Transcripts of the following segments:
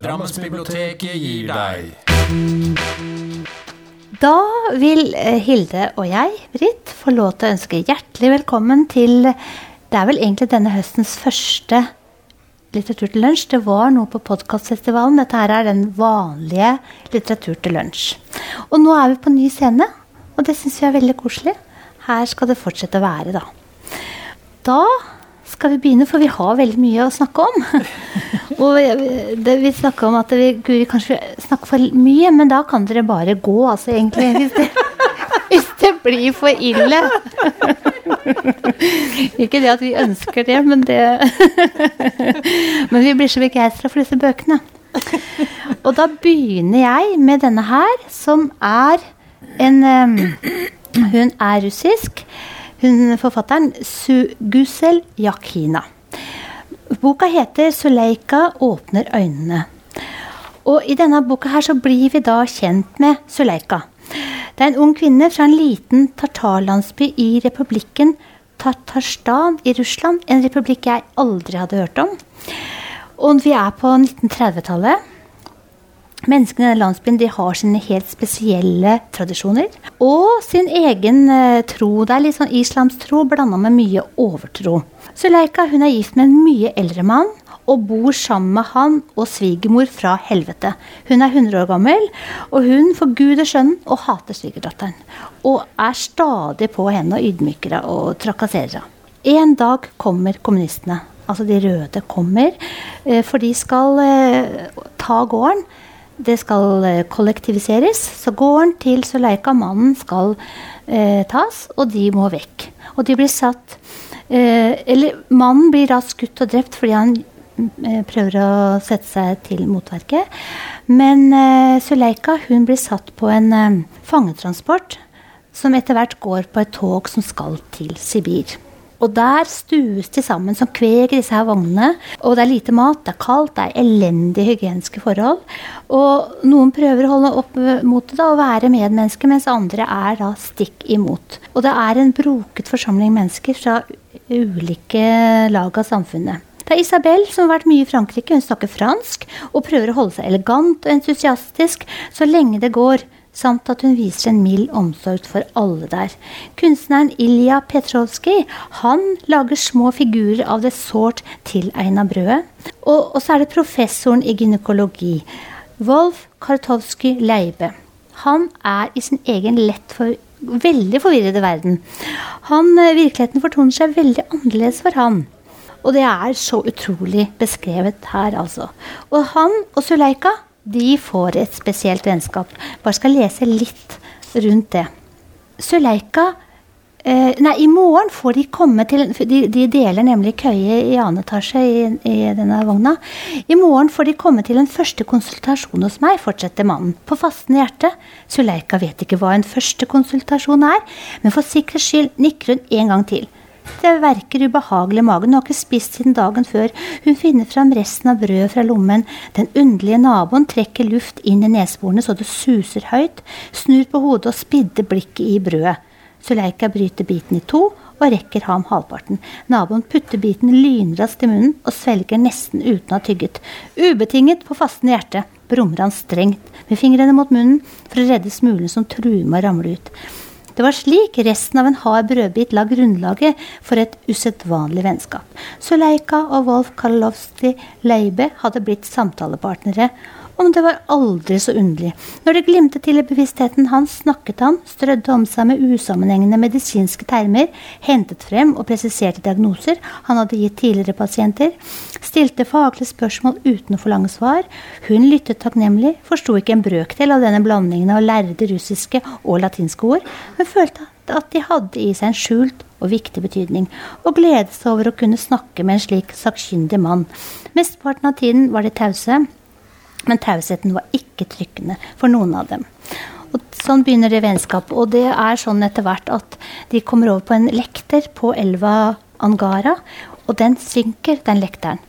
Drammensbiblioteket gir deg Da vil eh, Hilde og jeg, Britt, få lov til å ønske hjertelig velkommen til Det er vel egentlig denne høstens første litteratur til lunsj. Det var noe på podkastfestivalen. Dette her er den vanlige litteratur til lunsj. Og nå er vi på ny scene, og det syns vi er veldig koselig. Her skal det fortsette å være, da. Da skal vi begynne, for vi har veldig mye å snakke om. og det, vi snakker om at vi Guri, kanskje snakker for mye, men da kan dere bare gå, altså, egentlig. Hvis det, hvis det blir for ille. Ikke det at vi ønsker det, men det Men vi blir så begeistra for disse bøkene. Og da begynner jeg med denne her, som er en um, Hun er russisk. Hun forfatteren Sugusel Yakina. Boka heter 'Suleika åpner øynene'. Og I denne boka her så blir vi da kjent med Suleika. Det er en ung kvinne fra en liten tartarlandsby i republikken Tatarstan i Russland. En republikk jeg aldri hadde hørt om. Og vi er på 1930-tallet. Menneskene i denne landsbyen de har sine helt spesielle tradisjoner. Og sin egen eh, tro. Det er litt sånn islamstro blanda med mye overtro. Suleika hun er gift med en mye eldre mann og bor sammen med han og svigermor fra helvete. Hun er 100 år gammel, og hun forguder sønnen og hater svigerdatteren. Og er stadig på henne og ydmyker henne og trakasserer henne. En dag kommer kommunistene, altså de røde, kommer, eh, for de skal eh, ta gården det skal eh, kollektiviseres. Så gården til Suleika, mannen, skal eh, tas, og de må vekk. Og de blir satt eh, Eller mannen blir da skutt og drept fordi han eh, prøver å sette seg til motverket. Men eh, Suleika hun blir satt på en eh, fangetransport som etter hvert går på et tog som skal til Sibir. Og der stues de sammen som kveg i disse her vognene. Og det er lite mat, det er kaldt, det er elendige hygieniske forhold. Og noen prøver å holde opp mot det da, og være medmennesker, mens andre er da stikk imot. Og det er en broket forsamling mennesker fra ulike lag av samfunnet. Det er Isabel som har vært mye i Frankrike. Hun snakker fransk og prøver å holde seg elegant og entusiastisk så lenge det går samt at hun viser en mild omsorg for alle der. Kunstneren Ilja Petrovskij lager små figurer av det sårt tilegna brødet. Og, og, så er det professoren i gynekologi, Wolf Kartovskij Leibe. Han er i sin egen lett for, veldig forvirrede verden. Han, eh, virkeligheten fortoner seg veldig annerledes for han. Og det er så utrolig beskrevet her, altså. Og han og Suleika de får et spesielt vennskap. Bare skal lese litt rundt det. Suleika eh, Nei, i morgen får de komme til De, de deler nemlig køye i annen etasje i, i, denne vogna. I morgen får de komme til en første konsultasjon hos meg, fortsetter mannen. På fastende hjerte. Suleika vet ikke hva en første konsultasjon er, men for sikkerhets skyld nikker hun en gang til. Det verker ubehagelig i magen. Hun har ikke spist siden dagen før. Hun finner fram resten av brødet fra lommen. Den underlige naboen trekker luft inn i neseborene så det suser høyt, snur på hodet og spidder blikket i brødet. Suleika bryter biten i to og rekker ham halvparten. Naboen putter biten lynraskt i munnen og svelger nesten uten å ha tygget. Ubetinget på fastende hjerte brummer han strengt med fingrene mot munnen for å redde smulene som truer med å ramle ut. Det var slik resten av en hard brødbit la grunnlaget for et usedvanlig vennskap. Suleika og Wolf Karlovskij Leibe hadde blitt samtalepartnere, om det var aldri så underlig. Når det glimtet til i bevisstheten hans, snakket han, strødde om seg med usammenhengende medisinske termer, hentet frem og presiserte diagnoser han hadde gitt tidligere pasienter, stilte faglige spørsmål uten å forlange svar. Hun lyttet takknemlig, forsto ikke en brøkdel av denne blandingen av lærde russiske og latinske ord, men følte at de hadde i seg en skjult og viktig betydning, og gledet seg over å kunne snakke med en slik sakkyndig mann. Mesteparten av tiden var de tause, men tausheten var ikke trykkende for noen av dem. Og sånn begynner det vennskapet. Og det er sånn etter hvert at de kommer over på en lekter på elva Angara, og den synker, den lekteren.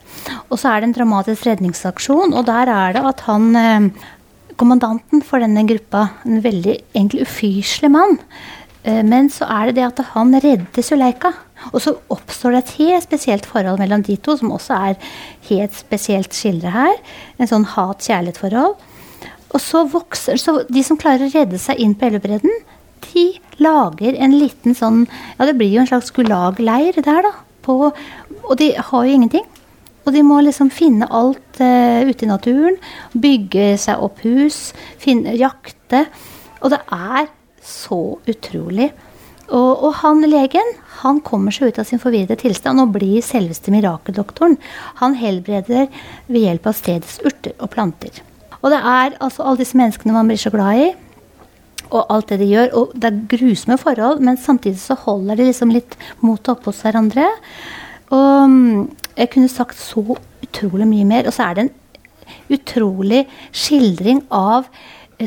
Og så er det en dramatisk redningsaksjon, og der er det at han eh, Kommandanten for denne gruppa, en veldig egentlig ufyselig mann, men så er det det at han redder Suleika. Og så oppstår det et helt spesielt forhold mellom de to, som også er helt spesielt skildret her. En sånn hat-kjærlighet-forhold. Og så vokser Så de som klarer å redde seg inn på Elvebredden, de lager en liten sånn Ja, det blir jo en slags gulagleir der, da. På, og de har jo ingenting. Og de må liksom finne alt uh, ute i naturen. Bygge seg opp hus, finne, jakte. Og det er så utrolig. Og, og, han legen han kommer seg ut av sin forvirrede tilstand og blir selveste mirakeldoktoren. Han helbreder ved hjelp av stedets urter og planter. Og det er altså alle disse menneskene man blir så glad i, og alt det de gjør. Og det er grusomme forhold, men samtidig så holder de liksom litt motet oppe hos hverandre. Og mm, jeg kunne sagt så utrolig mye mer. Og så er det en utrolig skildring av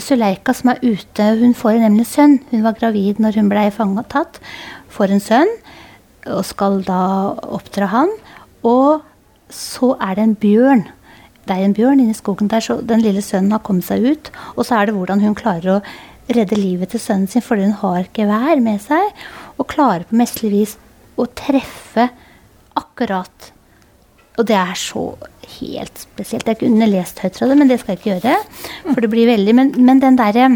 Suleika som er ute. Hun får nemlig sønn. Hun var gravid når hun ble tatt. Får en sønn og skal da oppdra han. Og så er det en bjørn. Det er en bjørn inni skogen der, så den lille sønnen har kommet seg ut. Og så er det hvordan hun klarer å redde livet til sønnen sin fordi hun har gevær med seg. Og klarer på mesterlig vis å treffe akkurat og det er så helt spesielt. Jeg kunne lest høyt fra det, men det skal jeg ikke gjøre. For det blir veldig Men, men den derre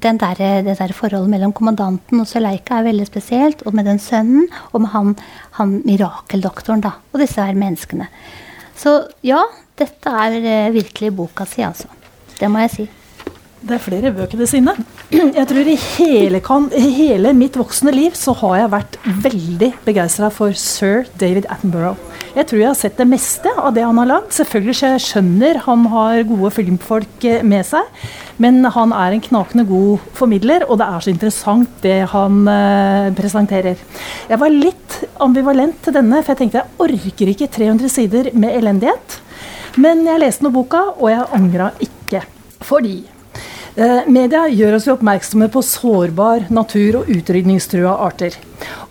der, det der forholdet mellom kommandanten og Suleika er veldig spesielt. Og med den sønnen, og med han, han mirakeldoktoren, da. Og disse her menneskene. Så ja, dette er eh, virkelig boka si, altså. Det må jeg si. Det er flere bøker ved siden. Jeg tror i hele, kan, hele, mitt voksne liv så har jeg vært veldig begeistra for sir David Attenborough. Jeg tror jeg har sett det meste av det han har lagd. Selvfølgelig så jeg skjønner han har gode filmfolk eh, med seg, men han er en knakende god formidler, og det er så interessant det han uh, presenterer. Jeg var litt ambivalent til denne, for jeg tenkte jeg orker ikke 300 sider med elendighet. Men jeg leste nå boka, og jeg angra ikke. Fordi Eh, media gjør oss jo oppmerksomme på sårbar natur og utrydningstrua arter.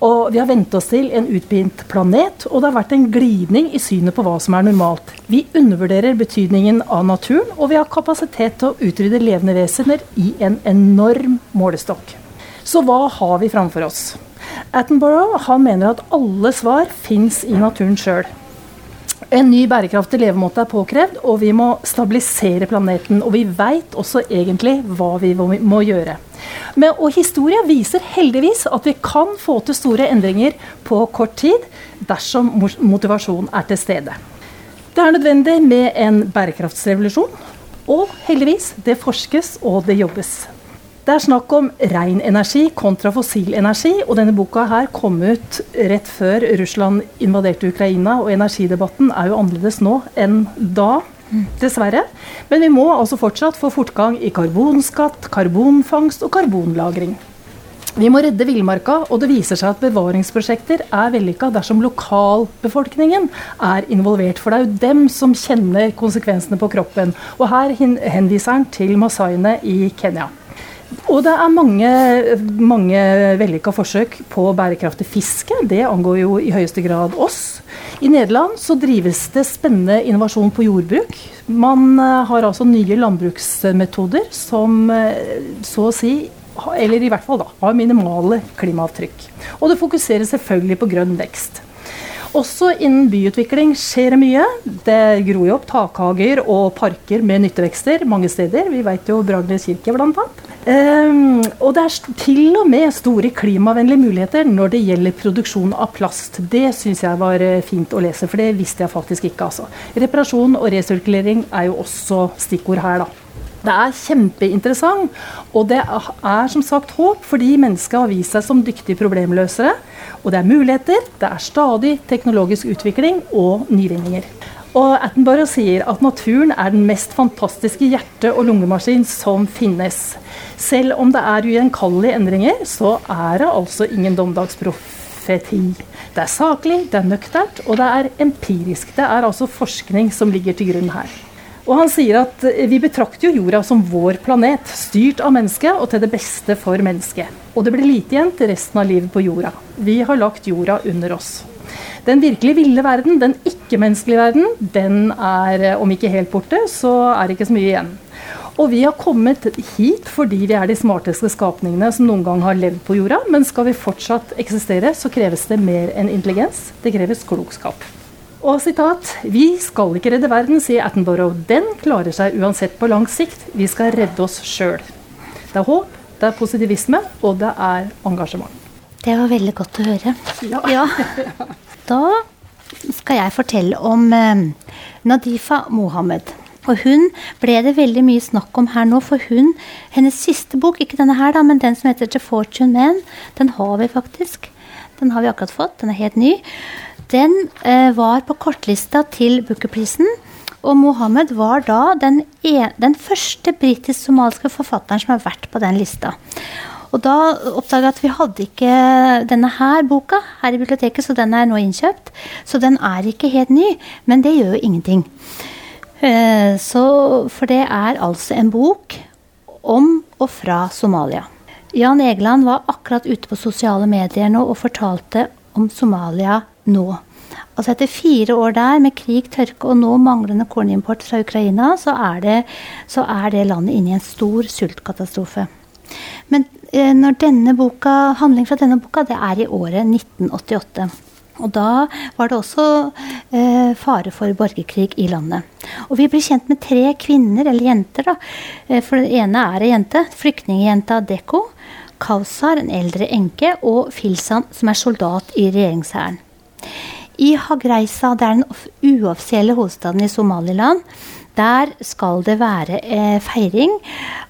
Og vi har vent oss til en utpint planet, og det har vært en glidning i synet på hva som er normalt. Vi undervurderer betydningen av naturen, og vi har kapasitet til å utrydde levende vesener i en enorm målestokk. Så hva har vi framfor oss? Attenborough han mener at alle svar fins i naturen sjøl. En ny bærekraftig levemåte er påkrevd, og vi må stabilisere planeten. Og vi veit også egentlig hva vi må gjøre. Men, og historia viser heldigvis at vi kan få til store endringer på kort tid dersom motivasjon er til stede. Det er nødvendig med en bærekraftsrevolusjon. Og heldigvis, det forskes og det jobbes. Det er snakk om ren energi kontra fossil energi. Og denne boka her kom ut rett før Russland invaderte Ukraina. Og energidebatten er jo annerledes nå enn da, dessverre. Men vi må altså fortsatt få fortgang i karbonskatt, karbonfangst og karbonlagring. Vi må redde villmarka, og det viser seg at bevaringsprosjekter er vellykka dersom lokalbefolkningen er involvert. For det er jo dem som kjenner konsekvensene på kroppen. Og her henviser han til masaiene i Kenya. Og det er mange, mange vellykka forsøk på bærekraftig fiske. Det angår jo i høyeste grad oss. I Nederland så drives det spennende innovasjon på jordbruk. Man eh, har altså nye landbruksmetoder som eh, så å si eller i hvert fall da, har minimale klimaavtrykk. Og det fokuserer selvfølgelig på grønn vekst. Også innen byutvikling skjer det mye. Det gror jo opp takhager og parker med nyttevekster mange steder. Vi vet jo Bragernes kirke bl.a. Um, og det er til og med store klimavennlige muligheter når det gjelder produksjon av plast. Det syns jeg var eh, fint å lese, for det visste jeg faktisk ikke. Altså. Reparasjon og resirkulering er jo også stikkord her, da. Det er kjempeinteressant, og det er som sagt håp, fordi mennesket har vist seg som dyktige problemløsere. Og det er muligheter, det er stadig teknologisk utvikling og nyvinninger. Og Attenborough sier at naturen er den mest fantastiske hjerte- og lungemaskin som finnes. Selv om det er ugjenkallelige endringer, så er det altså ingen dommedagsprofeti. Det er saklig, det er nøkternt, og det er empirisk. Det er altså forskning som ligger til grunn her. Og han sier at eh, vi betrakter jo jorda som vår planet, styrt av mennesket og til det beste for mennesket. Og det blir lite igjen til resten av livet på jorda. Vi har lagt jorda under oss. Den virkelig ville verden, den ikke-menneskelige verden, den er, eh, om ikke helt borte, så er det ikke så mye igjen. Og vi har kommet hit fordi vi er de smarteste skapningene som noen gang har levd på jorda. Men skal vi fortsatt eksistere, så kreves det mer enn intelligens. Det kreves klokskap. Og sitat Vi skal ikke redde verden, sier Attenborough. Den klarer seg uansett på lang sikt. Vi skal redde oss sjøl. Det er håp, det er positivisme, og det er engasjement. Det var veldig godt å høre. Ja. Ja. Da skal jeg fortelle om eh, Nadifa Mohammed. Og hun ble det veldig mye snakk om her nå, for hun, hennes siste bok, ikke denne her, da, men den som heter The Fortune Man, den har vi faktisk. Den har vi akkurat fått. Den er helt ny. Den eh, var på kortlista til Bookerprisen. Og Mohammed var da den, en, den første britisk-somaliske forfatteren som har vært på den lista. Og da oppdaga jeg at vi hadde ikke denne her boka her i biblioteket, så den er nå innkjøpt. Så den er ikke helt ny, men det gjør jo ingenting. Eh, så, for det er altså en bok om og fra Somalia. Jan Egeland var akkurat ute på sosiale medier nå og fortalte om Somalia nå. Altså Etter fire år der med krig, tørke og nå manglende kornimport fra Ukraina, så er det, så er det landet inne i en stor sultkatastrofe. Men eh, når denne boka, handling fra denne boka, det er i året 1988. Og da var det også eh, fare for borgerkrig i landet. Og vi blir kjent med tre kvinner, eller jenter, da. Eh, for det ene er ei jente. Flyktningjenta Deko. Kausar, en eldre enke. Og Filsan, som er soldat i regjeringshæren. I Hagreisa, det er den uoffisielle hovedstaden i Somaliland, der skal det være eh, feiring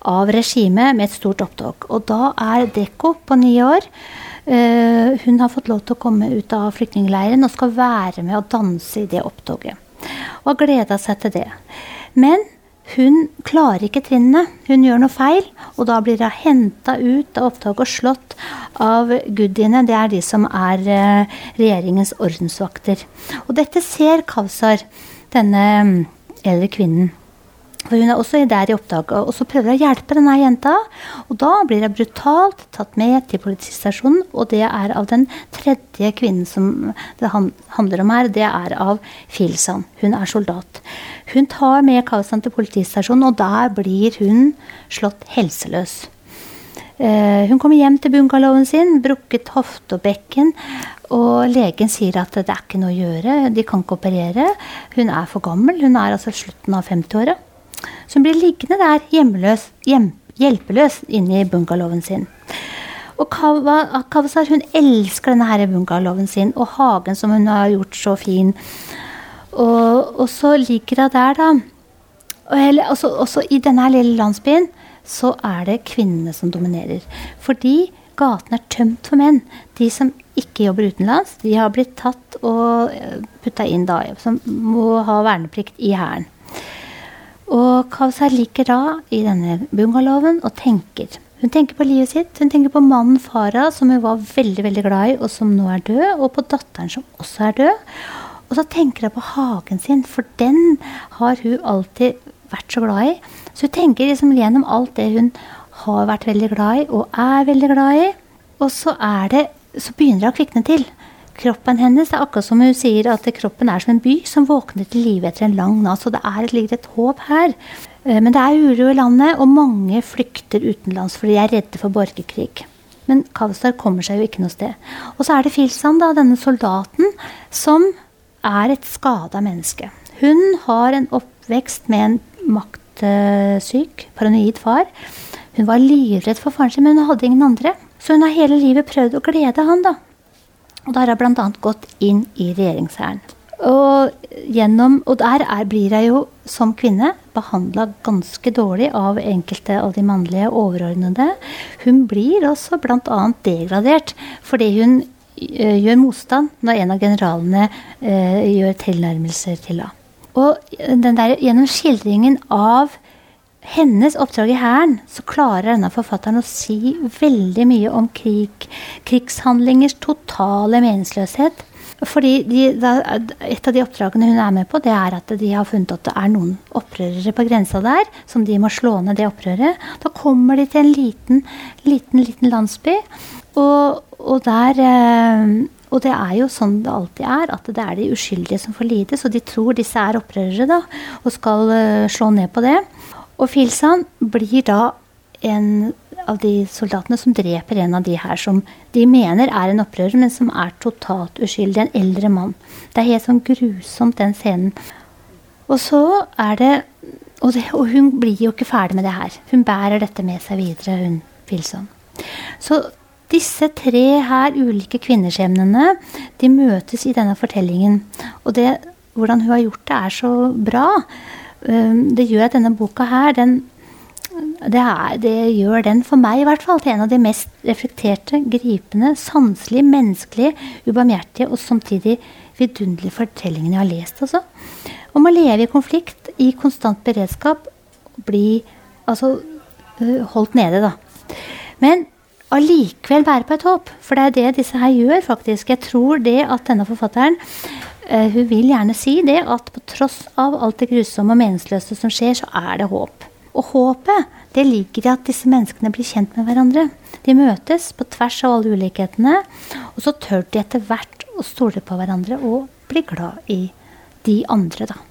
av regimet med et stort opptog. Og da er Deko på ni år. eh, hun har fått lov til å komme ut av flyktningleiren og skal være med og danse i det opptoget. Og har gleda seg til det. Men hun klarer ikke trinnene. Hun gjør noe feil, og da blir hun henta ut av opptaket og slått av goodiene. Det er de som er uh, regjeringens ordensvakter. Og dette ser Kavsar, denne eldre kvinnen. For hun er også der i oppdaget. Og så prøver hun å hjelpe denne jenta. Og da blir hun brutalt tatt med til politistasjonen, og det er av den tredje kvinnen som det handler om her. Det er av Filsan. Hun er soldat. Hun tar med Kausan til politistasjonen, og der blir hun slått helseløs. Uh, hun kommer hjem til bungalowen sin, brukket hofte og bekken. Og legen sier at det er ikke noe å gjøre, de kan ikke operere. Hun er for gammel, hun er altså slutten av 50-åra. Hun blir liggende der hjemløs, hjem, hjelpeløs inne i bungalowen sin. Og Kavasar hun elsker denne her bungalowen sin og hagen som hun har gjort så fin. Og, og så ligger hun der, da. Og også, også i denne lille landsbyen så er det kvinnene som dominerer. Fordi gatene er tømt for menn. De som ikke jobber utenlands, de har blitt tatt og putta inn da, som må ha verneplikt i hæren. Og Kawsar ligger da i denne bungalowen og tenker. Hun tenker på livet sitt. Hun tenker på mannen Farah, som hun var veldig veldig glad i, og som nå er død. Og på datteren, som også er død. Og så tenker hun på hagen sin, for den har hun alltid vært så glad i. Så hun tenker liksom gjennom alt det hun har vært veldig glad i, og er veldig glad i. Og så, det, så begynner det å kvikne til kroppen hennes. Det er akkurat som hun sier at kroppen er som en by som våkner til live etter en lang natt. Så det er, ligger et håp her. Eh, men det er uro i landet, og mange flykter utenlands fordi de er redde for borgerkrig. Men Kavstar kommer seg jo ikke noe sted. Og så er det Filsan, da, denne soldaten, som er et skada menneske. Hun har en oppvekst med en maktsyk, paranoid far. Hun var livredd for faren sin, men hun hadde ingen andre. Så hun har hele livet prøvd å glede han, da. Og da har jeg bl.a. gått inn i regjeringshæren. Og, gjennom, og der er, blir jeg jo som kvinne behandla ganske dårlig av enkelte av de mannlige overordnede. Hun blir også bl.a. degradert fordi hun ø, gjør motstand når en av generalene ø, gjør tilnærmelser til henne. Og der, gjennom skildringen av hennes oppdrag i Hæren, så klarer denne forfatteren å si veldig mye om krig, krigshandlingers totale meningsløshet. Fordi de, Et av de oppdragene hun er med på, det er at de har funnet at det er noen opprørere på grensa der, som de må slå ned det opprøret. Da kommer de til en liten, liten, liten landsby, og, og der eh, og det er jo sånn det alltid er, at det er de uskyldige som får lide. Så de tror disse er opprørere da, og skal uh, slå ned på det. Og Filsan blir da en av de soldatene som dreper en av de her som de mener er en opprører, men som er totalt uskyldig. En eldre mann. Det er helt sånn grusomt, den scenen. Og så er det og, det og, hun blir jo ikke ferdig med det her. Hun bærer dette med seg videre, hun Filson. Så disse tre her ulike kvinneskjebnene de møtes i denne fortellingen. Og det, hvordan hun har gjort det, er så bra. Um, det gjør at denne boka her, den det, er, det, gjør den, for meg i hvert fall, til en av de mest reflekterte, gripende, sanselige, menneskelige, ubarmhjertige og samtidig vidunderlige fortellingene jeg har lest. Altså. Om å leve i konflikt, i konstant beredskap, bli altså øh, holdt nede, da. Men allikevel være på et håp, for det er det disse her gjør, faktisk. Jeg tror det at denne forfatteren hun vil gjerne si det at på tross av alt det grusomme og meningsløse som skjer, så er det håp. Og håpet det ligger i at disse menneskene blir kjent med hverandre. De møtes på tvers av alle ulikhetene, og så tør de etter hvert å stole på hverandre og bli glad i de andre, da.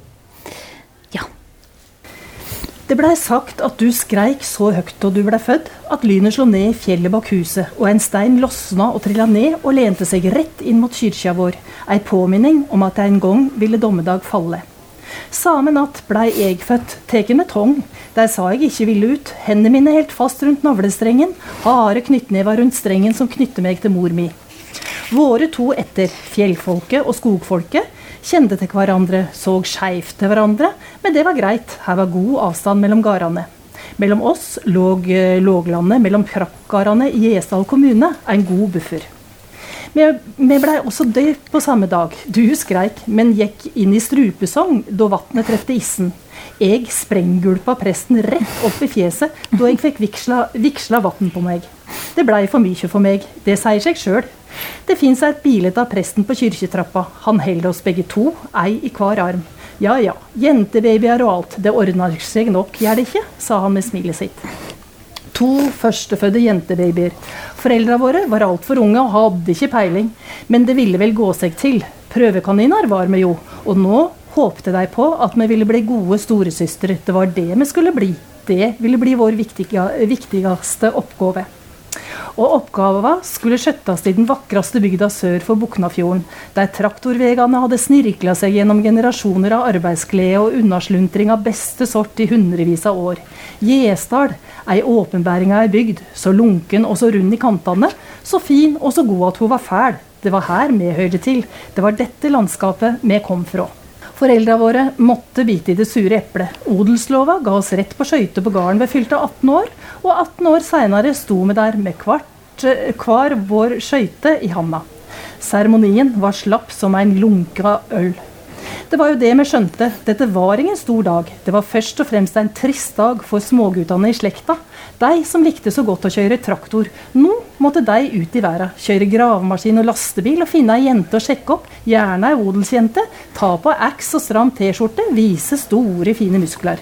Det blei sagt at du skreik så høyt da du blei født, at lynet slo ned i fjellet bak huset, og en stein losna og trilla ned og lente seg rett inn mot kyrkja vår, ei påminning om at en gang ville dommedag falle. Samme natt blei jeg født, teken med tong. Der sa jeg ikke ville ut. Hendene mine helt fast rundt navlestrengen. Harde knyttnever rundt strengen som knytter meg til mor mi. Våre to etter, fjellfolket og skogfolket, kjente til hverandre, så skeivt til hverandre, men det var greit. Her var god avstand mellom gårdene. Mellom oss lå eh, låglandet mellom prakkgardene i Gjesdal kommune, en god buffer. Vi, vi blei også døpt på samme dag. Du skreik, men gikk inn i strupesong da vannet trefte issen. Jeg sprenggulpa presten rett opp i fjeset da jeg fikk vigsla vann på meg. Det blei for mye for meg. Det sier seg sjøl. Det fins et bilde av presten på kirketrappa. Han holder oss begge to, ei i hver arm. Ja ja, jentebabyer og alt, det ordner seg nok, gjør det ikke? sa han med smilet sitt. To førstefødte jentebabyer. Foreldra våre var altfor unge og hadde ikke peiling, men det ville vel gå seg til. Prøvekaniner var vi jo, og nå håpte de på at vi ville bli gode storesøstre. Det var det vi skulle bli. Det ville bli vår viktigste oppgave. Og oppgava skulle skjøttes i den vakreste bygda sør for Buknafjorden, der traktorvegene hadde snirkla seg gjennom generasjoner av arbeidsglede og unnasluntring av beste sort i hundrevis av år. Gjesdal, ei åpenbæring av ei bygd, så lunken og så rund i kantene, så fin og så god at hun var fæl. Det var her vi hørte til. Det var dette landskapet vi kom fra. Foreldra våre måtte bite i det sure eplet. Odelslova ga oss rett på skøyter på gården ved fylte 18 år, og 18 år seinere sto vi der med hvert, hver vår skøyte i handa. Seremonien var slapp som en lunka øl. Det var jo det vi skjønte. Dette var ingen stor dag. Det var først og fremst en trist dag for småguttene i slekta. De som likte så godt å kjøre traktor. Nå måtte de ut i verden. Kjøre gravemaskin og lastebil og finne ei jente å sjekke opp. Gjerne ei odelsjente. Ta på aks og stram T-skjorte. Vise store, fine muskler.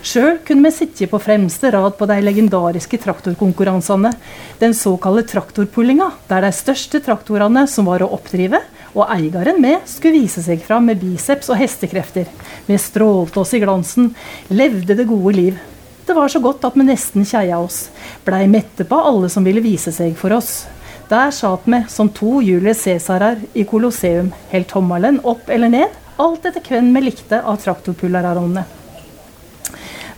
Sjøl kunne vi sitte på fremste rad på de legendariske traktorkonkurransene. Den såkalte traktorpullinga, der de største traktorene som var å oppdrive, og eieren med skulle vise seg fram med biceps og hestekrefter. Vi strålte oss i glansen, levde det gode liv. Det var så godt at vi nesten kjeia oss. Blei mette på alle som ville vise seg for oss. Der satt vi som to Julius Cæsarer i Colosseum, helt tommelen opp eller ned, alt etter hvem vi likte av traktorpullerarone.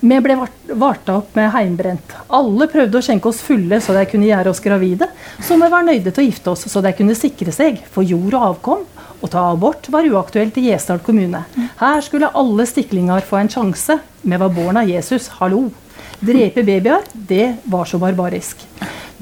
Vi ble varta opp med heimbrent. Alle prøvde å skjenke oss fulle så de kunne gjøre oss gravide. Så vi var nøyde til å gifte oss så de kunne sikre seg for jord og avkom. Å ta abort var uaktuelt i Gjesdal kommune. Her skulle alle stiklinger få en sjanse. Vi var barn av Jesus, hallo. Drepe babyer, det var så barbarisk.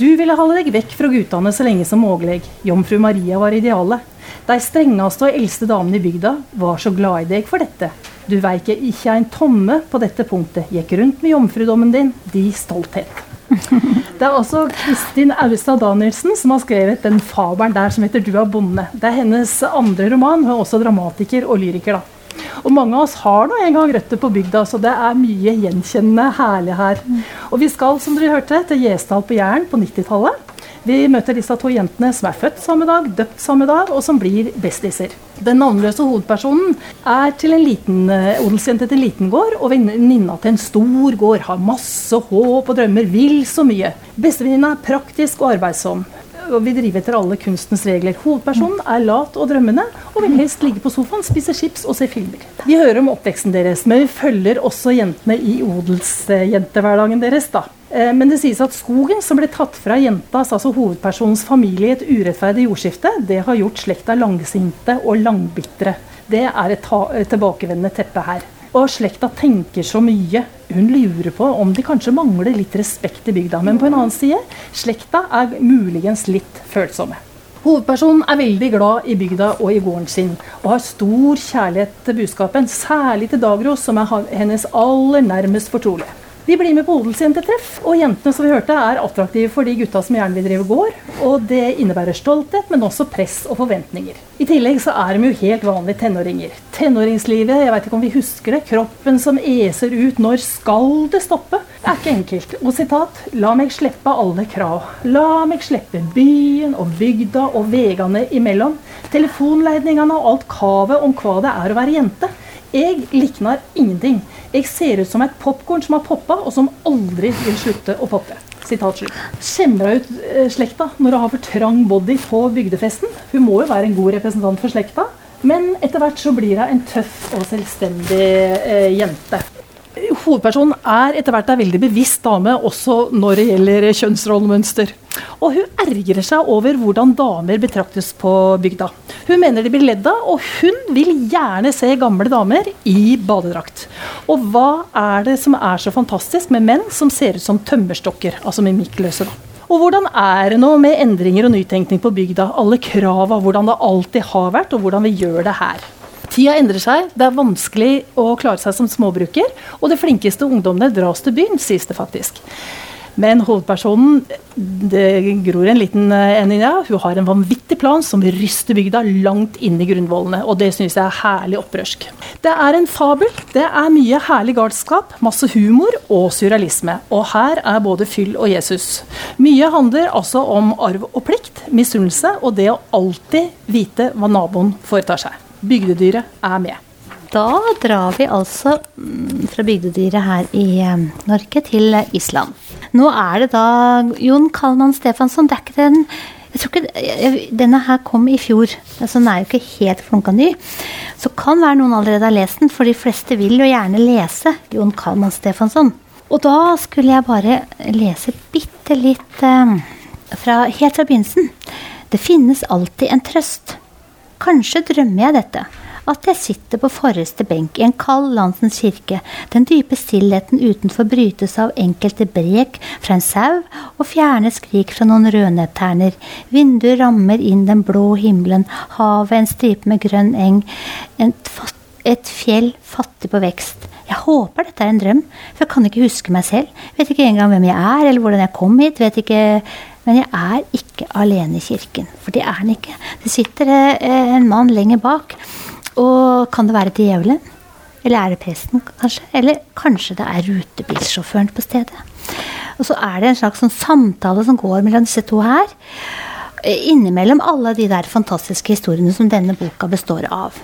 Du ville holde deg vekk fra guttene så lenge som mulig. Jomfru Maria var idealet. De strengeste og eldste damene i bygda var så glad i deg for dette. Du veiker ikke en tomme på dette punktet. Gikk rundt med jomfrudommen din, de stolthet. Det er også Kristin Austad Danielsen som har skrevet den fabelen der som heter 'Du er bonde'. Det er hennes andre roman. Hun er også dramatiker og lyriker. da. Og mange av oss har nå en gang røtter på bygda, så det er mye gjenkjennende herlig her. Og vi skal, som dere hørte, til Gjesdal på Jæren på 90-tallet. Vi møter disse to jentene som er født samme dag, døpt samme dag, og som blir bestiser. Den navnløse hovedpersonen er til en liten uh, odelsjente til en liten gård, og venninna til en stor gård. Har masse håp og drømmer, vil så mye. Bestevenninna er praktisk og arbeidsom og vi driver etter alle kunstens regler. Hovedpersonen er lat og drømmende og vil helst ligge på sofaen, spise chips og se filmer. Vi hører om oppveksten deres, men vi følger også jentene i odelsjentehverdagen deres. da. Eh, men det sies at skogen som ble tatt fra jentas, altså hovedpersonens familie i et urettferdig jordskifte, det har gjort slekta langsinte og langbitre. Det er et, tilbakevendende teppe her. Og slekta tenker så mye. Hun lurer på om de kanskje mangler litt respekt i bygda. Men på en annen side, slekta er muligens litt følsomme. Hovedpersonen er veldig glad i bygda og i gården sin, og har stor kjærlighet til budskapen, særlig til Dagros, som er hennes aller nærmest fortrolige. Vi blir med på odelsjentetreff, og jentene som vi hørte er attraktive for de gutta som gjerne vil drive gård. Og det innebærer stolthet, men også press og forventninger. I tillegg så er de jo helt vanlige tenåringer. Tenåringslivet, jeg vet ikke om vi husker det, kroppen som eser ut når skal det stoppe? Det er ikke enkelt. Og sitat La meg slippe alle krav. La meg slippe byen og bygda og vegene imellom. Telefonleidningene og alt kavet om hva det er å være jente. Jeg likner ingenting. Jeg ser ut som et popkorn som har poppa, og som aldri vil slutte å poppe. Skjemmer hun ut eh, slekta når hun har for trang body på bygdefesten. Hun må jo være en god representant for slekta, men etter hvert så blir hun en tøff og selvstendig eh, jente. Hovedpersonen er etter hvert en veldig bevisst dame, også når det gjelder kjønnsrollemønster. Og hun ergrer seg over hvordan damer betraktes på bygda. Hun mener de blir ledd av, og hun vil gjerne se gamle damer i badedrakt. Og hva er det som er så fantastisk med menn som ser ut som tømmerstokker, altså mimikkløse? da? Og hvordan er det nå med endringer og nytenkning på bygda? Alle krava, hvordan det alltid har vært, og hvordan vi gjør det her. Tida endrer seg, det er vanskelig å klare seg som småbruker, og de flinkeste ungdommene dras til byen, sies det faktisk. Men hovedpersonen, det gror en liten eh, en i hun har en vanvittig plan som ryster bygda langt inn i grunnvollene. Og det syns jeg er herlig opprørsk. Det er en fabel. Det er mye herlig galskap, masse humor og surrealisme. Og her er både fyll og Jesus. Mye handler altså om arv og plikt, misunnelse og det å alltid vite hva naboen foretar seg. Bygdedyret er med. Da drar vi altså mm, fra bygdedyret her i eh, Norge til Island. Nå er det da Jon Kalman Stefansson. Det er ikke den jeg tror ikke, Denne her kom i fjor, så den er jo ikke helt flunka ny. Så kan være noen allerede har lest den, for de fleste vil jo gjerne lese Jon Kalman Stefansson. Og da skulle jeg bare lese bitte litt eh, fra, helt fra begynnelsen. Det finnes alltid en trøst. Kanskje drømmer jeg dette. At jeg sitter på forreste benk i en kald landsens kirke. Den dype stillheten utenfor brytes av enkelte brek fra en sau og fjerne skrik fra noen rødnetterner, Vinduet rammer inn den blå himmelen, havet en stripe med grønn eng. Et, et fjell fattig på vekst. Jeg håper dette er en drøm, for jeg kan ikke huske meg selv. Vet ikke engang hvem jeg er, eller hvordan jeg kom hit. Vet ikke men jeg er ikke alene i kirken, for det er han ikke. Det sitter eh, en mann lenger bak. Og kan det være djevelen? Eller er det presten, kanskje? Eller kanskje det er rutebilsjåføren på stedet? Og så er det en slags sånn samtale som går mellom disse to her. Eh, innimellom alle de der fantastiske historiene som denne boka består av.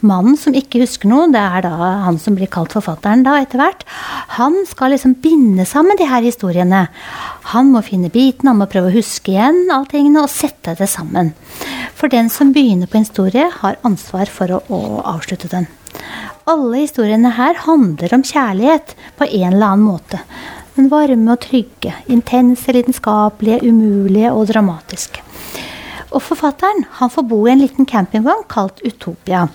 Mannen som ikke husker noe, det er da han som blir kalt forfatteren da etter hvert, han skal liksom binde sammen de her historiene. Han må finne biten, han må prøve å huske igjen alltingene og sette det sammen. For den som begynner på en historie, har ansvar for å, å avslutte den. Alle historiene her handler om kjærlighet på en eller annen måte. Den varme og trygge, intense, lidenskapelige, umulige og dramatiske. Og forfatteren han får bo i en liten campingvogn kalt Utopia.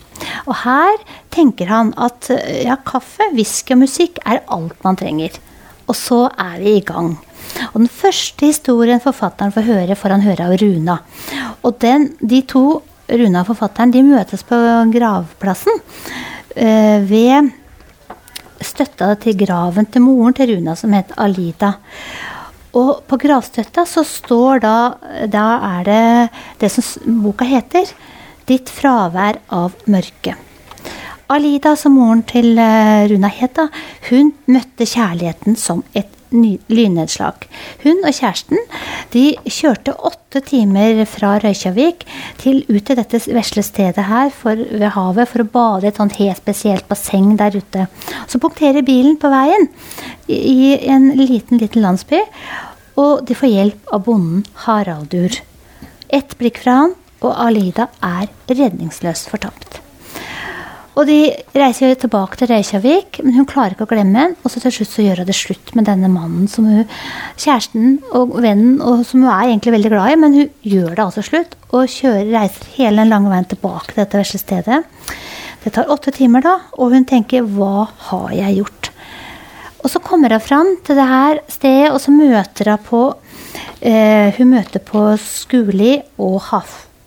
Og her tenker han at ja, kaffe, whisky og musikk er alt man trenger. Og så er vi i gang. Og den første historien forfatteren får høre, får han høre av Runa. Og den, de to, Runa og forfatteren, de møtes på gravplassen øh, ved støtta til graven til moren til Runa, som het Alida. Og på gravstøtta så står da Da er det det som boka heter. 'Ditt fravær av mørke'. Alida, som moren til eh, Runa het, hun møtte kjærligheten som et lynnedslag. Hun og kjæresten de kjørte åtte timer fra Røykjavik til ut til dette vesle stedet her for, ved havet for å bade i et sånt helt spesielt basseng der ute. Så punkterer bilen på veien i, en liten, liten landsby, og de får hjelp av bonden Haraldur. Ett blikk fra han, og Alida er redningsløst fortapt. Og de reiser tilbake til Reykjavik, men hun klarer ikke å glemme ham. Og så til slutt så gjør hun det slutt med denne mannen som hun, kjæresten og vennen, og som hun er egentlig veldig glad i, men hun gjør det altså slutt. Og kjører, reiser hele den lange veien tilbake til dette vesle stedet. Det tar åtte timer, da, og hun tenker 'hva har jeg gjort'? Og så kommer hun fram til det her stedet, og så møter hun på eh, Hun møter på Skuli og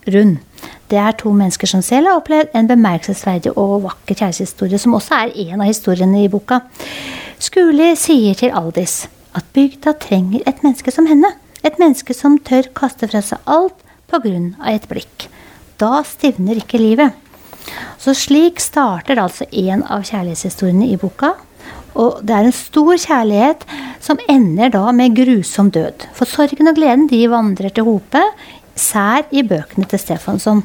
Hafrun. Det er to mennesker som selv har opplevd en bemerkelsesverdig og vakker kjærlighetshistorie, som også er en av historiene i boka. Skuli sier til Aldis at bygda trenger et menneske som henne. Et menneske som tør kaste fra seg alt pga. et blikk. Da stivner ikke livet. Så slik starter altså en av kjærlighetshistoriene i boka. Og det er en stor kjærlighet som ender da med grusom død. For sorgen og gleden de vandrer til hopet sær i bøkene til Stefansson.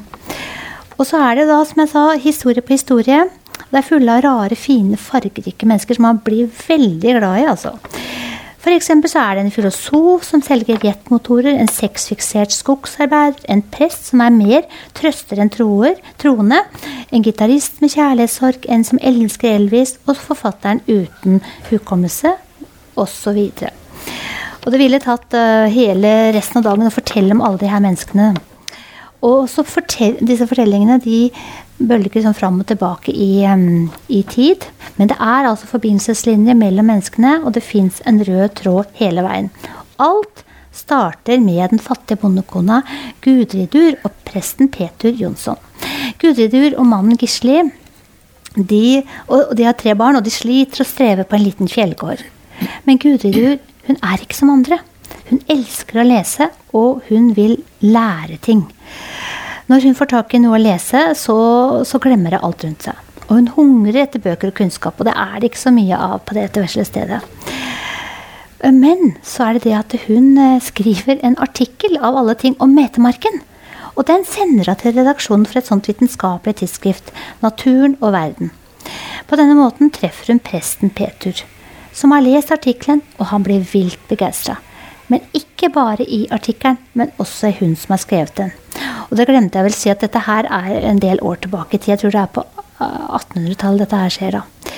Og så er det da, som jeg sa, historie på historie. Det er fulle av rare, fine, fargerike mennesker som man blir veldig glad i. altså. Eksempel så er det en filosof som selger jetmotorer, en sexfiksert skogsarbeider, en prest som er mer trøster enn troer, troende, en gitarist med kjærlighetssorg, en som elsker Elvis, og forfatteren uten hukommelse, osv. Og det ville tatt uh, hele resten av dagen å fortelle om alle de her menneskene. Og så fortell, disse fortellingene de bølger liksom fram og tilbake i, um, i, tid. Men det er altså forbindelseslinjer mellom menneskene, og det fins en rød tråd hele veien. Alt starter med den fattige bondekona Gudridur og presten Petur Jonsson. Gudridur og mannen Gisli de, og de har tre barn, og de sliter og strever på en liten fjellgård. Men Gudridur hun er ikke som andre. Hun elsker å lese, og hun vil lære ting. Når hun får tak i noe å lese, så, så glemmer hun alt rundt seg. Og hun hungrer etter bøker og kunnskap, og det er det ikke så mye av på dette vesle stedet. Men så er det det at hun eh, skriver en artikkel av alle ting om metemarken. Og den sender hun til redaksjonen for et sånt vitenskapelig tidsskrift, Naturen og verden. På denne måten treffer hun presten Petur som har lest artikkelen, og han blir vilt begeistra. Men ikke bare i artikkelen, men også i hun som har skrevet den. Og det glemte jeg vel si at dette her er en del år tilbake i tid. Jeg tror det er på 1800-tallet dette her skjer, da.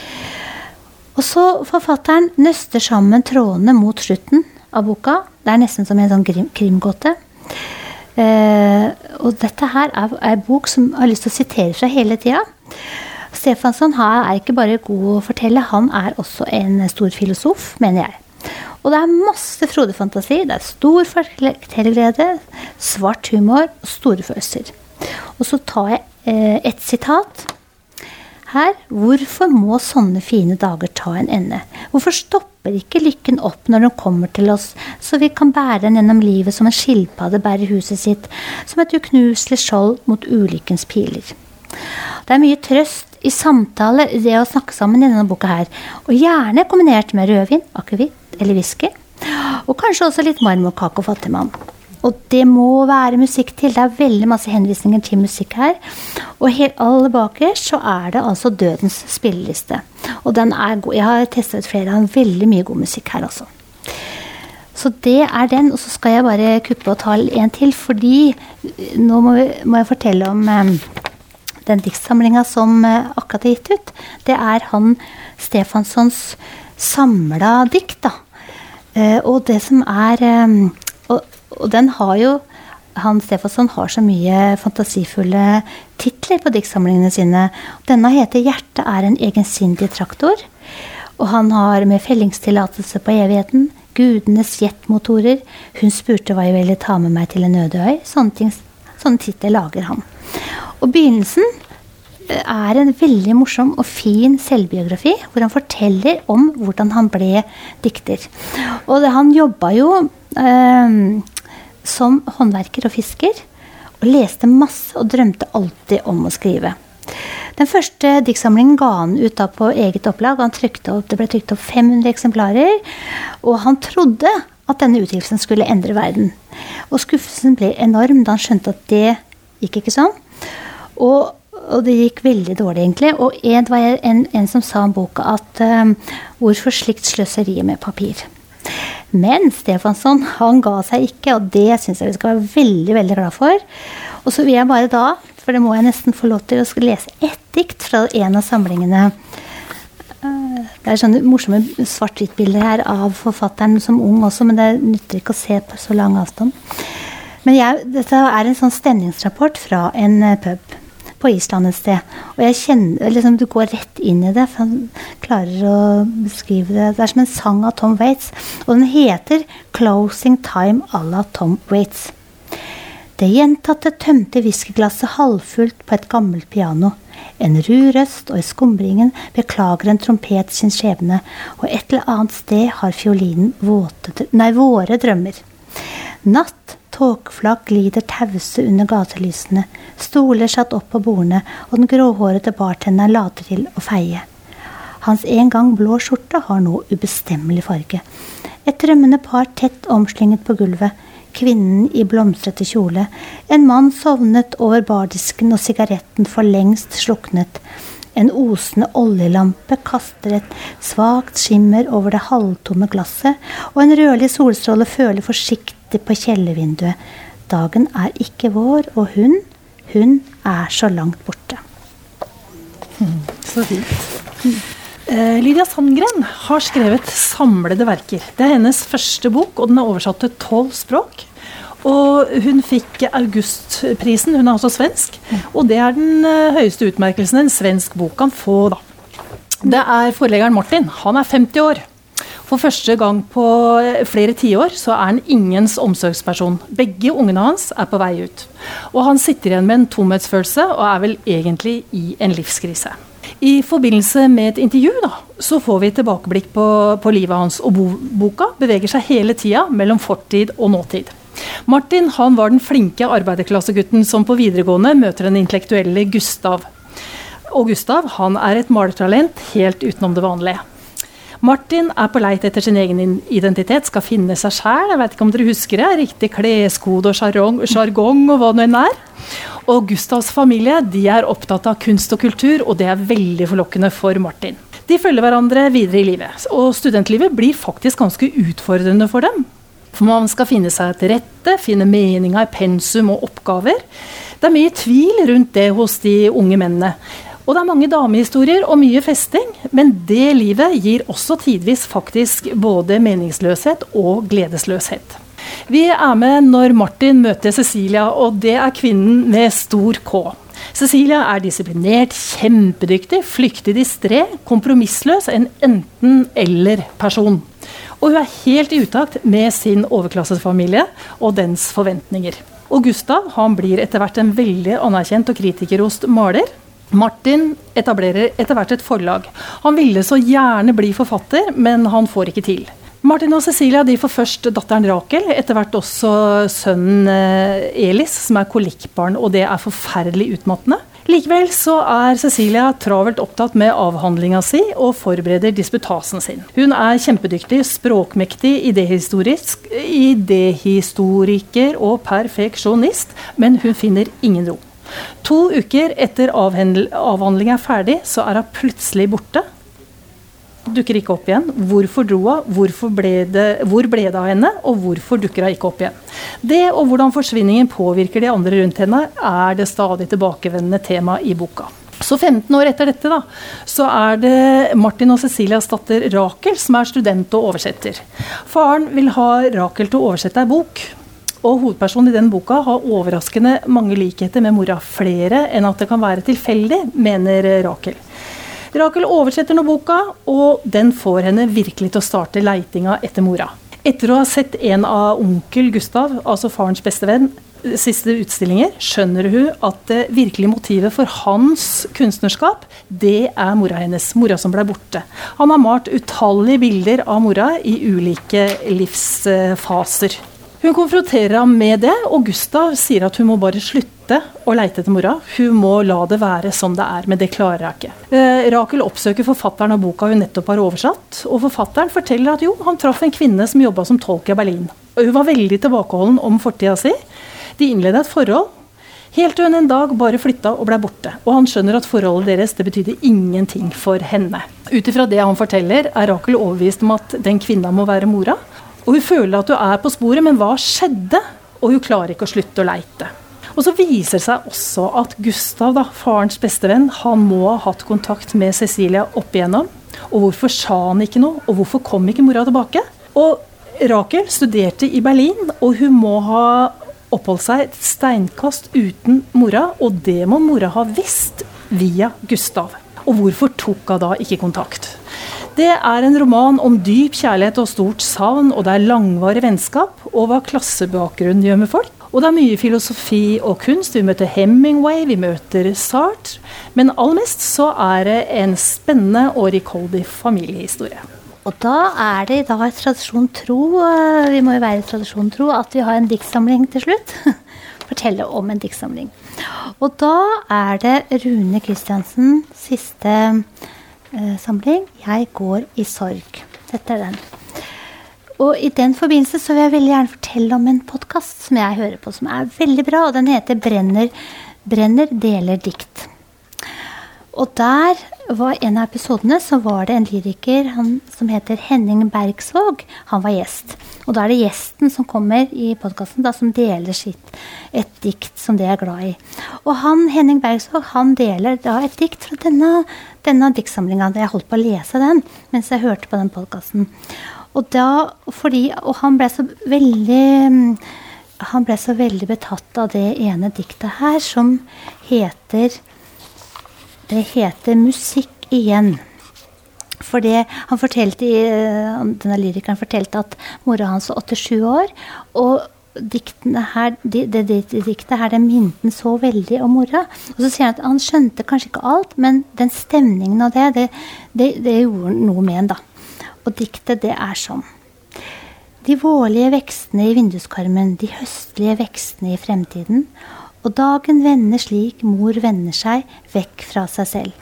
Og så forfatteren nøster sammen trådene mot slutten av boka. Det er nesten som en sånn krim krimgåte. Eh, og dette her er en bok som jeg har lyst til å sitere fra hele tida. Stefansson er ikke bare god å fortelle, han er også en stor filosof, mener jeg. Og det er masse frodig fantasi, det er stor fortellerglede, svart humor og store følelser. Og så tar jeg eh, et sitat her. Hvorfor må sånne fine dager ta en ende? Hvorfor stopper ikke lykken opp når den kommer til oss, så vi kan bære den gjennom livet som en skilpadde bærer huset sitt, som et uknuselig skjold mot ulykkens piler? Det er mye trøst i samtale, det å snakke sammen i denne boka her. Og gjerne kombinert med rødvin, akevitt eller whisky. Og kanskje også litt marmorkake og fattigmann. Og det må være musikk til. Det er veldig masse henvisninger til musikk her. Og helt aller bakerst så er det altså Dødens spilleliste. Og den er god. Jeg har testa ut flere av veldig mye god musikk her, altså. Så det er den. Og så skal jeg bare kuppe og ta en til, fordi nå må, må jeg fortelle om um, den diktsamlinga som eh, akkurat er gitt ut, det er han Stefanssons samla dikt, da. Eh, og det som er eh, og, og, den har jo han Stefansson har så mye fantasifulle titler på diktsamlingene sine. Denne heter 'Hjertet er en egensindig traktor'. Og han har med fellingstillatelse på evigheten, gudenes jetmotorer, hun spurte hva jeg ville ta med meg til en øde øy. Sånne, sånne titler lager han. Og begynnelsen eh, er en veldig morsom og fin selvbiografi, hvor han forteller om hvordan han ble dikter. Og det, han jobba jo eh, som håndverker og fisker, og leste masse og drømte alltid om å skrive. Den første diktsamlingen ga han ut da på eget opplag. Han opp, det ble trykt opp 500 eksemplarer. Og han trodde at denne utgivelsen skulle endre verden. Og skuffelsen ble enorm da han skjønte at det gikk ikke sånn. Og, og det gikk veldig dårlig, egentlig. Og en, det var en, en som sa om boka at um, hvorfor slikt sløseri med papir? Men Stefansson han ga seg ikke, og det syns jeg vi skal være veldig veldig glad for. Og så vil jeg bare da, for det må jeg nesten få lov til, å lese ett dikt fra en av samlingene. Eh, det er sånne morsomme svart-hvitt-bilder her av forfatteren som ung også, men det nytter ikke å se på så lang avstand. Men jeg, dette er en sånn stemningsrapport fra en eh, pub på Island et sted. Og jeg kjenner, liksom, du går rett inn i det, for han klarer å beskrive det. Det er som en sang av Tom Waits. Og den heter 'Closing Time à la Tom Waits'. Det gjentatte tømte whiskyglasset halvfullt på et gammelt piano. En ru røst, og i skumringen beklager en trompet sin skjebne, og et eller annet sted har fiolinen våre drømmer. Natt, tåkeflak glider tause under gatelysene, stoler satt opp på bordene, og den gråhårete bartenderen later til å feie. Hans en gang blå skjorte har nå ubestemmelig farge. Et drømmende par tett omslynget på gulvet, kvinnen i blomstrete kjole, en mann sovnet over bardisken og sigaretten for lengst sluknet. En osende oljelampe kaster et svakt skimmer over det halvtomme glasset, og en rødlig solstråle føler forsiktig på kjellervinduet. Dagen er ikke vår, og hun, hun er så langt borte. Mm, så fint. Eh, Lydia Sandgren har skrevet samlede verker. Det er hennes første bok, og den er oversatt til tolv språk. Og hun fikk Augustprisen, hun er altså svensk. Og det er den eh, høyeste utmerkelsen en svensk bok kan få, da. Det er forleggeren Martin. Han er 50 år. For første gang på eh, flere tiår så er han ingens omsorgsperson. Begge ungene hans er på vei ut. Og han sitter igjen med en tomhetsfølelse og er vel egentlig i en livskrise. I forbindelse med et intervju da, så får vi tilbakeblikk på, på livet hans. Og boka beveger seg hele tida mellom fortid og nåtid. Martin han var den flinke arbeiderklassegutten som på videregående møter den intellektuelle Gustav. Og Gustav han er et malertalent helt utenom det vanlige. Martin er på leit etter sin egen identitet, skal finne seg sjæl. Jeg vet ikke om dere husker det? Riktig kleskode og sjargong og hva det enn er. Og Gustavs familie de er opptatt av kunst og kultur, og det er veldig forlokkende for Martin. De følger hverandre videre i livet, og studentlivet blir faktisk ganske utfordrende for dem. For man skal finne seg til rette, finne meninga i pensum og oppgaver. Det er mye tvil rundt det hos de unge mennene. Og det er mange damehistorier og mye festing, men det livet gir også tidvis faktisk både meningsløshet og gledesløshet. Vi er med når Martin møter Cecilia, og det er kvinnen med stor K. Cecilia er disiplinert, kjempedyktig, flyktig distré, kompromissløs, en enten-eller-person. Og hun er helt i utakt med sin overklassefamilie og dens forventninger. Og Gustav han blir etter hvert en veldig anerkjent og kritikerrost maler. Martin etablerer etter hvert et forlag. Han ville så gjerne bli forfatter, men han får ikke til. Martin og Cecilia de får først datteren Rakel, etter hvert også sønnen eh, Elis, som er kolikkbarn, og det er forferdelig utmattende. Likevel så er Cecilia travelt opptatt med avhandlinga si og forbereder disputasen sin. Hun er kjempedyktig, språkmektig, idehistoriker og perfeksjonist, men hun finner ingen ro. To uker etter avhandlinga er ferdig, så er hun plutselig borte. Dukker ikke opp igjen. Hvorfor dro hun? Hvor ble det av henne? Og hvorfor dukker hun ikke opp igjen? Det og hvordan forsvinningen påvirker de andre rundt henne, er det stadig tilbakevendende tema i boka. Så 15 år etter dette da, så er det Martin og Cecilias datter Rakel som er student og oversetter. Faren vil ha Rakel til å oversette ei bok. Og hovedpersonen i den boka har overraskende mange likheter med mora. Flere enn at det kan være tilfeldig, mener Rakel. Rakel oversetter nå boka, og den får henne virkelig til å starte leitinga etter mora. Etter å ha sett en av onkel Gustav, altså farens beste venn, siste utstillinger, skjønner hun at det virkelige motivet for hans kunstnerskap, det er mora hennes. Mora som ble borte. Han har malt utallige bilder av mora i ulike livsfaser. Hun konfronterer ham med det, og Gustav sier at hun må bare slutte å leite etter mora. Hun må la det være som det er, men det klarer hun ikke. Eh, Rakel oppsøker forfatteren av boka hun nettopp har oversatt, og forfatteren forteller at jo, han traff en kvinne som jobba som tolk i Berlin. Hun var veldig tilbakeholden om fortida si. De innleda et forhold. Helt til hun en dag bare flytta og blei borte. Og han skjønner at forholdet deres det betydde ingenting for henne. Ut ifra det han forteller, er Rakel overbevist om at den kvinna må være mora. Og hun føler at hun er på sporet, men hva skjedde? Og hun klarer ikke å slutte å leite. Og så viser det seg også at Gustav, da, farens bestevenn, han må ha hatt kontakt med Cecilia opp igjennom. Og hvorfor sa han ikke noe? Og hvorfor kom ikke mora tilbake? Og Rakel studerte i Berlin, og hun må ha oppholdt seg et steinkast uten mora, og det må mora ha visst via Gustav. Og hvorfor tok hun da ikke kontakt? Det er en roman om dyp kjærlighet og stort savn, og det er langvarig vennskap, og hva klassebakgrunn gjør med folk. Og det er mye filosofi og kunst. Vi møter Hemingway, vi møter Sartre. Men aller mest så er det en spennende og rikholdig familiehistorie. Og da er det da tradisjon tro, eh, vi må jo være tradisjon tro, at vi har en diktsamling til slutt. Fortelle om en diktsamling. Og da er det Rune Kristiansen, siste samling, 'Jeg går i sorg'. Dette er den. Og i den forbindelse så vil jeg veldig gjerne fortelle om en podkast som jeg hører på, som er veldig bra. Og den heter 'Brenner, Brenner deler dikt'. Og der var en av episodene så var det en lyriker han, som heter Henning Bergsvåg. Han var gjest. Og da er det gjesten som kommer i podkasten, som deler sitt, et dikt som de er glad i. Og han, Henning Bergsvåg han deler da et dikt fra denne, denne diktsamlinga. Jeg holdt på å lese den mens jeg hørte på den podkasten. Og, og han ble så veldig han ble så veldig betatt av det ene diktet her, som heter det heter 'Musikk igjen'. For det, han fortalte, eh, denne lyrikeren fortalte at mora hans var 87 år. Og her, det, det, det, diktet her det minte så veldig om mora. Og så sier han at han skjønte kanskje ikke alt, men den stemningen av det, det, gjorde noe med en, da. Og diktet, det er sånn. De vårlige vekstene i vinduskarmen, de høstlige vekstene i fremtiden, og dagen vender slik mor vender seg vekk fra seg selv.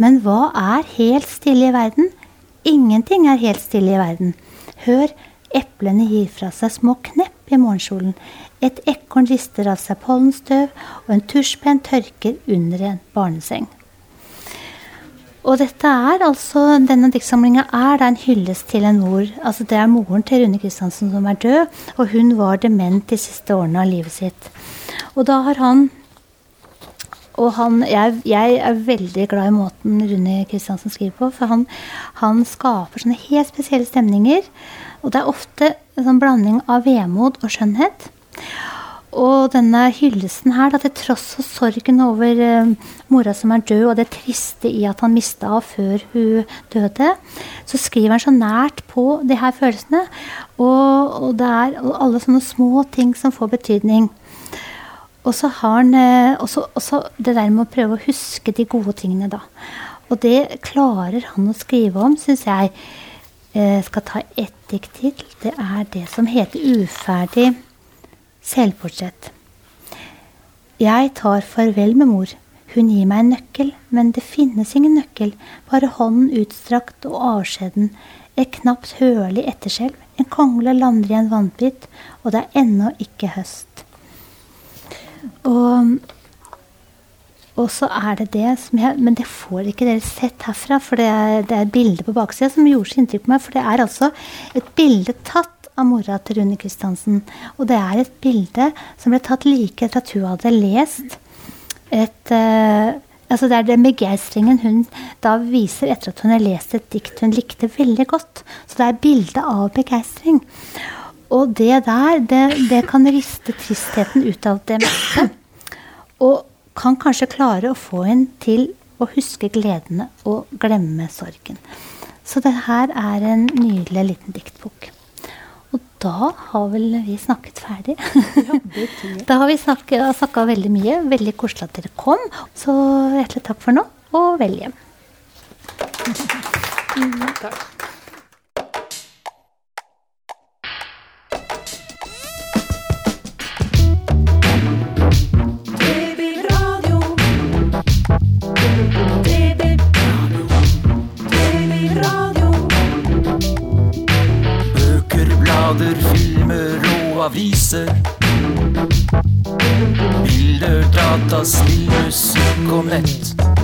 Men hva er helt stille i verden? Ingenting er helt stille i verden. Hør, eplene gir fra seg små knepp i morgensolen. Et ekorn rister av seg pollenstøv, og en tusjpenn tørker under en barneseng. Og dette er altså, denne diktsamlinga er da en hyllest til en mor. Altså Det er moren til Rune Kristiansen som er død, og hun var dement de siste årene av livet sitt. Og da har han og han, jeg, jeg, er veldig glad i måten Rune Kristiansen skriver på. For han, han, skaper sånne helt spesielle stemninger. Og det er ofte en sånn blanding av vemod og skjønnhet. Og denne hyllesten her, da, til tross for sorgen over uh, mora som er død, og det triste i at han mista henne før hun døde, så skriver han så nært på de her følelsene. Og, og det er alle sånne små ting som får betydning. Og så har han eh, også, også, det der med å prøve å huske de gode tingene, da. Og det klarer han å skrive om, syns jeg. Eh, skal ta ett dikt til. Det er det som heter 'Uferdig selvportrett'. Jeg tar farvel med mor. Hun gir meg en nøkkel, men det finnes ingen nøkkel. Bare hånden utstrakt og avskjeden. Et knapt hørlig etterskjelv. En kongle lander i en vannbit, og det er ennå ikke høst. Og, og så er det det som jeg Men det får ikke dere sett herfra, for det er, det er et bilde på baksida som gjorde så inntrykk på meg. For det er altså et bilde tatt av mora til Rune Kristiansen. Og det er et bilde som ble tatt like etter at hun hadde lest et uh, Altså Det er den begeistringen hun da viser etter at hun har lest et dikt hun likte veldig godt. Så det er bilde av begeistring. Og det der, det, det kan riste tristheten ut av det meste. Og kan kanskje klare å få en til å huske gledene og glemme sorgen. Så det her er en nydelig liten diktbok. Og da har vel vi snakket ferdig. Ja, da har vi snakka veldig mye. Veldig koselig at dere kom. Så hjertelig takk for nå, og vel hjem. Takk. Og. Bilder, data, spill, musikk og nett.